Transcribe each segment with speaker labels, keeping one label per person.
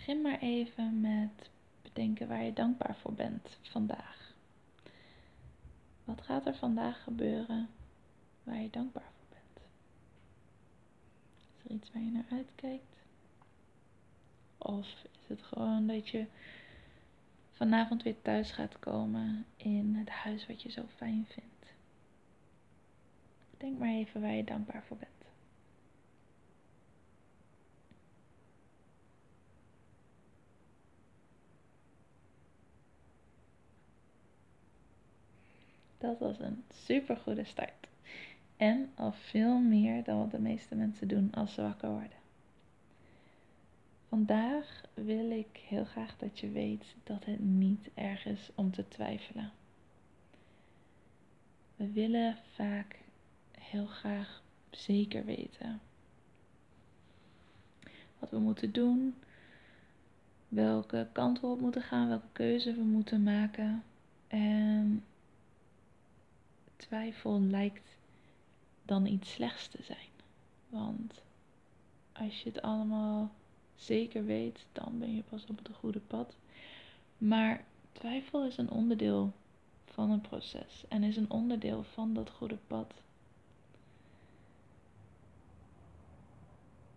Speaker 1: Begin maar even met bedenken waar je dankbaar voor bent vandaag. Wat gaat er vandaag gebeuren waar je dankbaar voor bent? Is er iets waar je naar uitkijkt? Of is het gewoon dat je vanavond weer thuis gaat komen in het huis wat je zo fijn vindt? Denk maar even waar je dankbaar voor bent. Dat was een super goede start. En al veel meer dan wat de meeste mensen doen als ze wakker worden. Vandaag wil ik heel graag dat je weet dat het niet erg is om te twijfelen. We willen vaak heel graag zeker weten wat we moeten doen, welke kant we op moeten gaan, welke keuze we moeten maken. En twijfel lijkt dan iets slechts te zijn. Want als je het allemaal zeker weet, dan ben je pas op het goede pad. Maar twijfel is een onderdeel van een proces en is een onderdeel van dat goede pad.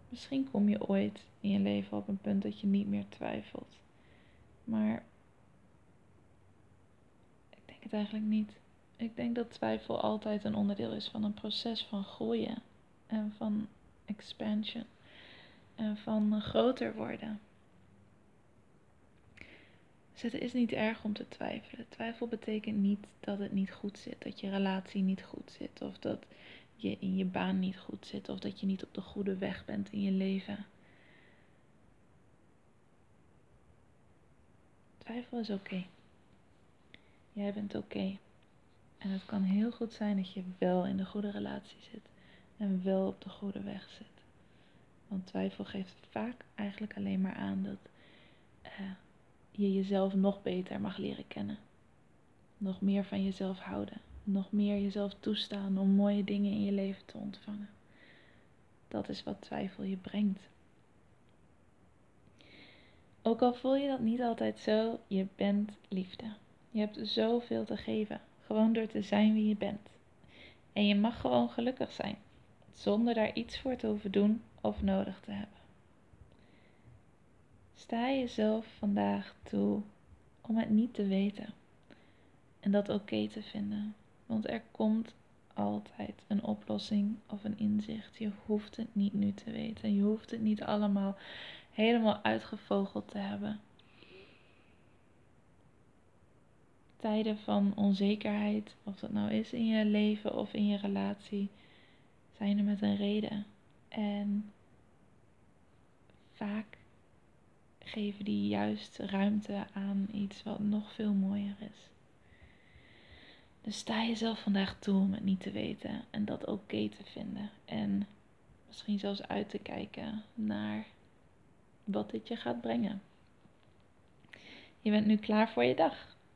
Speaker 1: Misschien kom je ooit in je leven op een punt dat je niet meer twijfelt. Maar ik denk het eigenlijk niet. Ik denk dat twijfel altijd een onderdeel is van een proces van groeien en van expansion en van groter worden. Dus het is niet erg om te twijfelen. Twijfel betekent niet dat het niet goed zit, dat je relatie niet goed zit, of dat je in je baan niet goed zit, of dat je niet op de goede weg bent in je leven. Twijfel is oké. Jij bent oké. En het kan heel goed zijn dat je wel in de goede relatie zit en wel op de goede weg zit. Want twijfel geeft vaak eigenlijk alleen maar aan dat uh, je jezelf nog beter mag leren kennen. Nog meer van jezelf houden. Nog meer jezelf toestaan om mooie dingen in je leven te ontvangen. Dat is wat twijfel je brengt. Ook al voel je dat niet altijd zo, je bent liefde. Je hebt zoveel te geven. Gewoon door te zijn wie je bent. En je mag gewoon gelukkig zijn, zonder daar iets voor te hoeven doen of nodig te hebben. Sta jezelf vandaag toe om het niet te weten en dat oké te vinden, want er komt altijd een oplossing of een inzicht. Je hoeft het niet nu te weten, je hoeft het niet allemaal helemaal uitgevogeld te hebben. Tijden van onzekerheid, of dat nou is in je leven of in je relatie, zijn er met een reden. En vaak geven die juist ruimte aan iets wat nog veel mooier is. Dus sta jezelf vandaag toe om het niet te weten en dat oké te vinden. En misschien zelfs uit te kijken naar wat dit je gaat brengen. Je bent nu klaar voor je dag.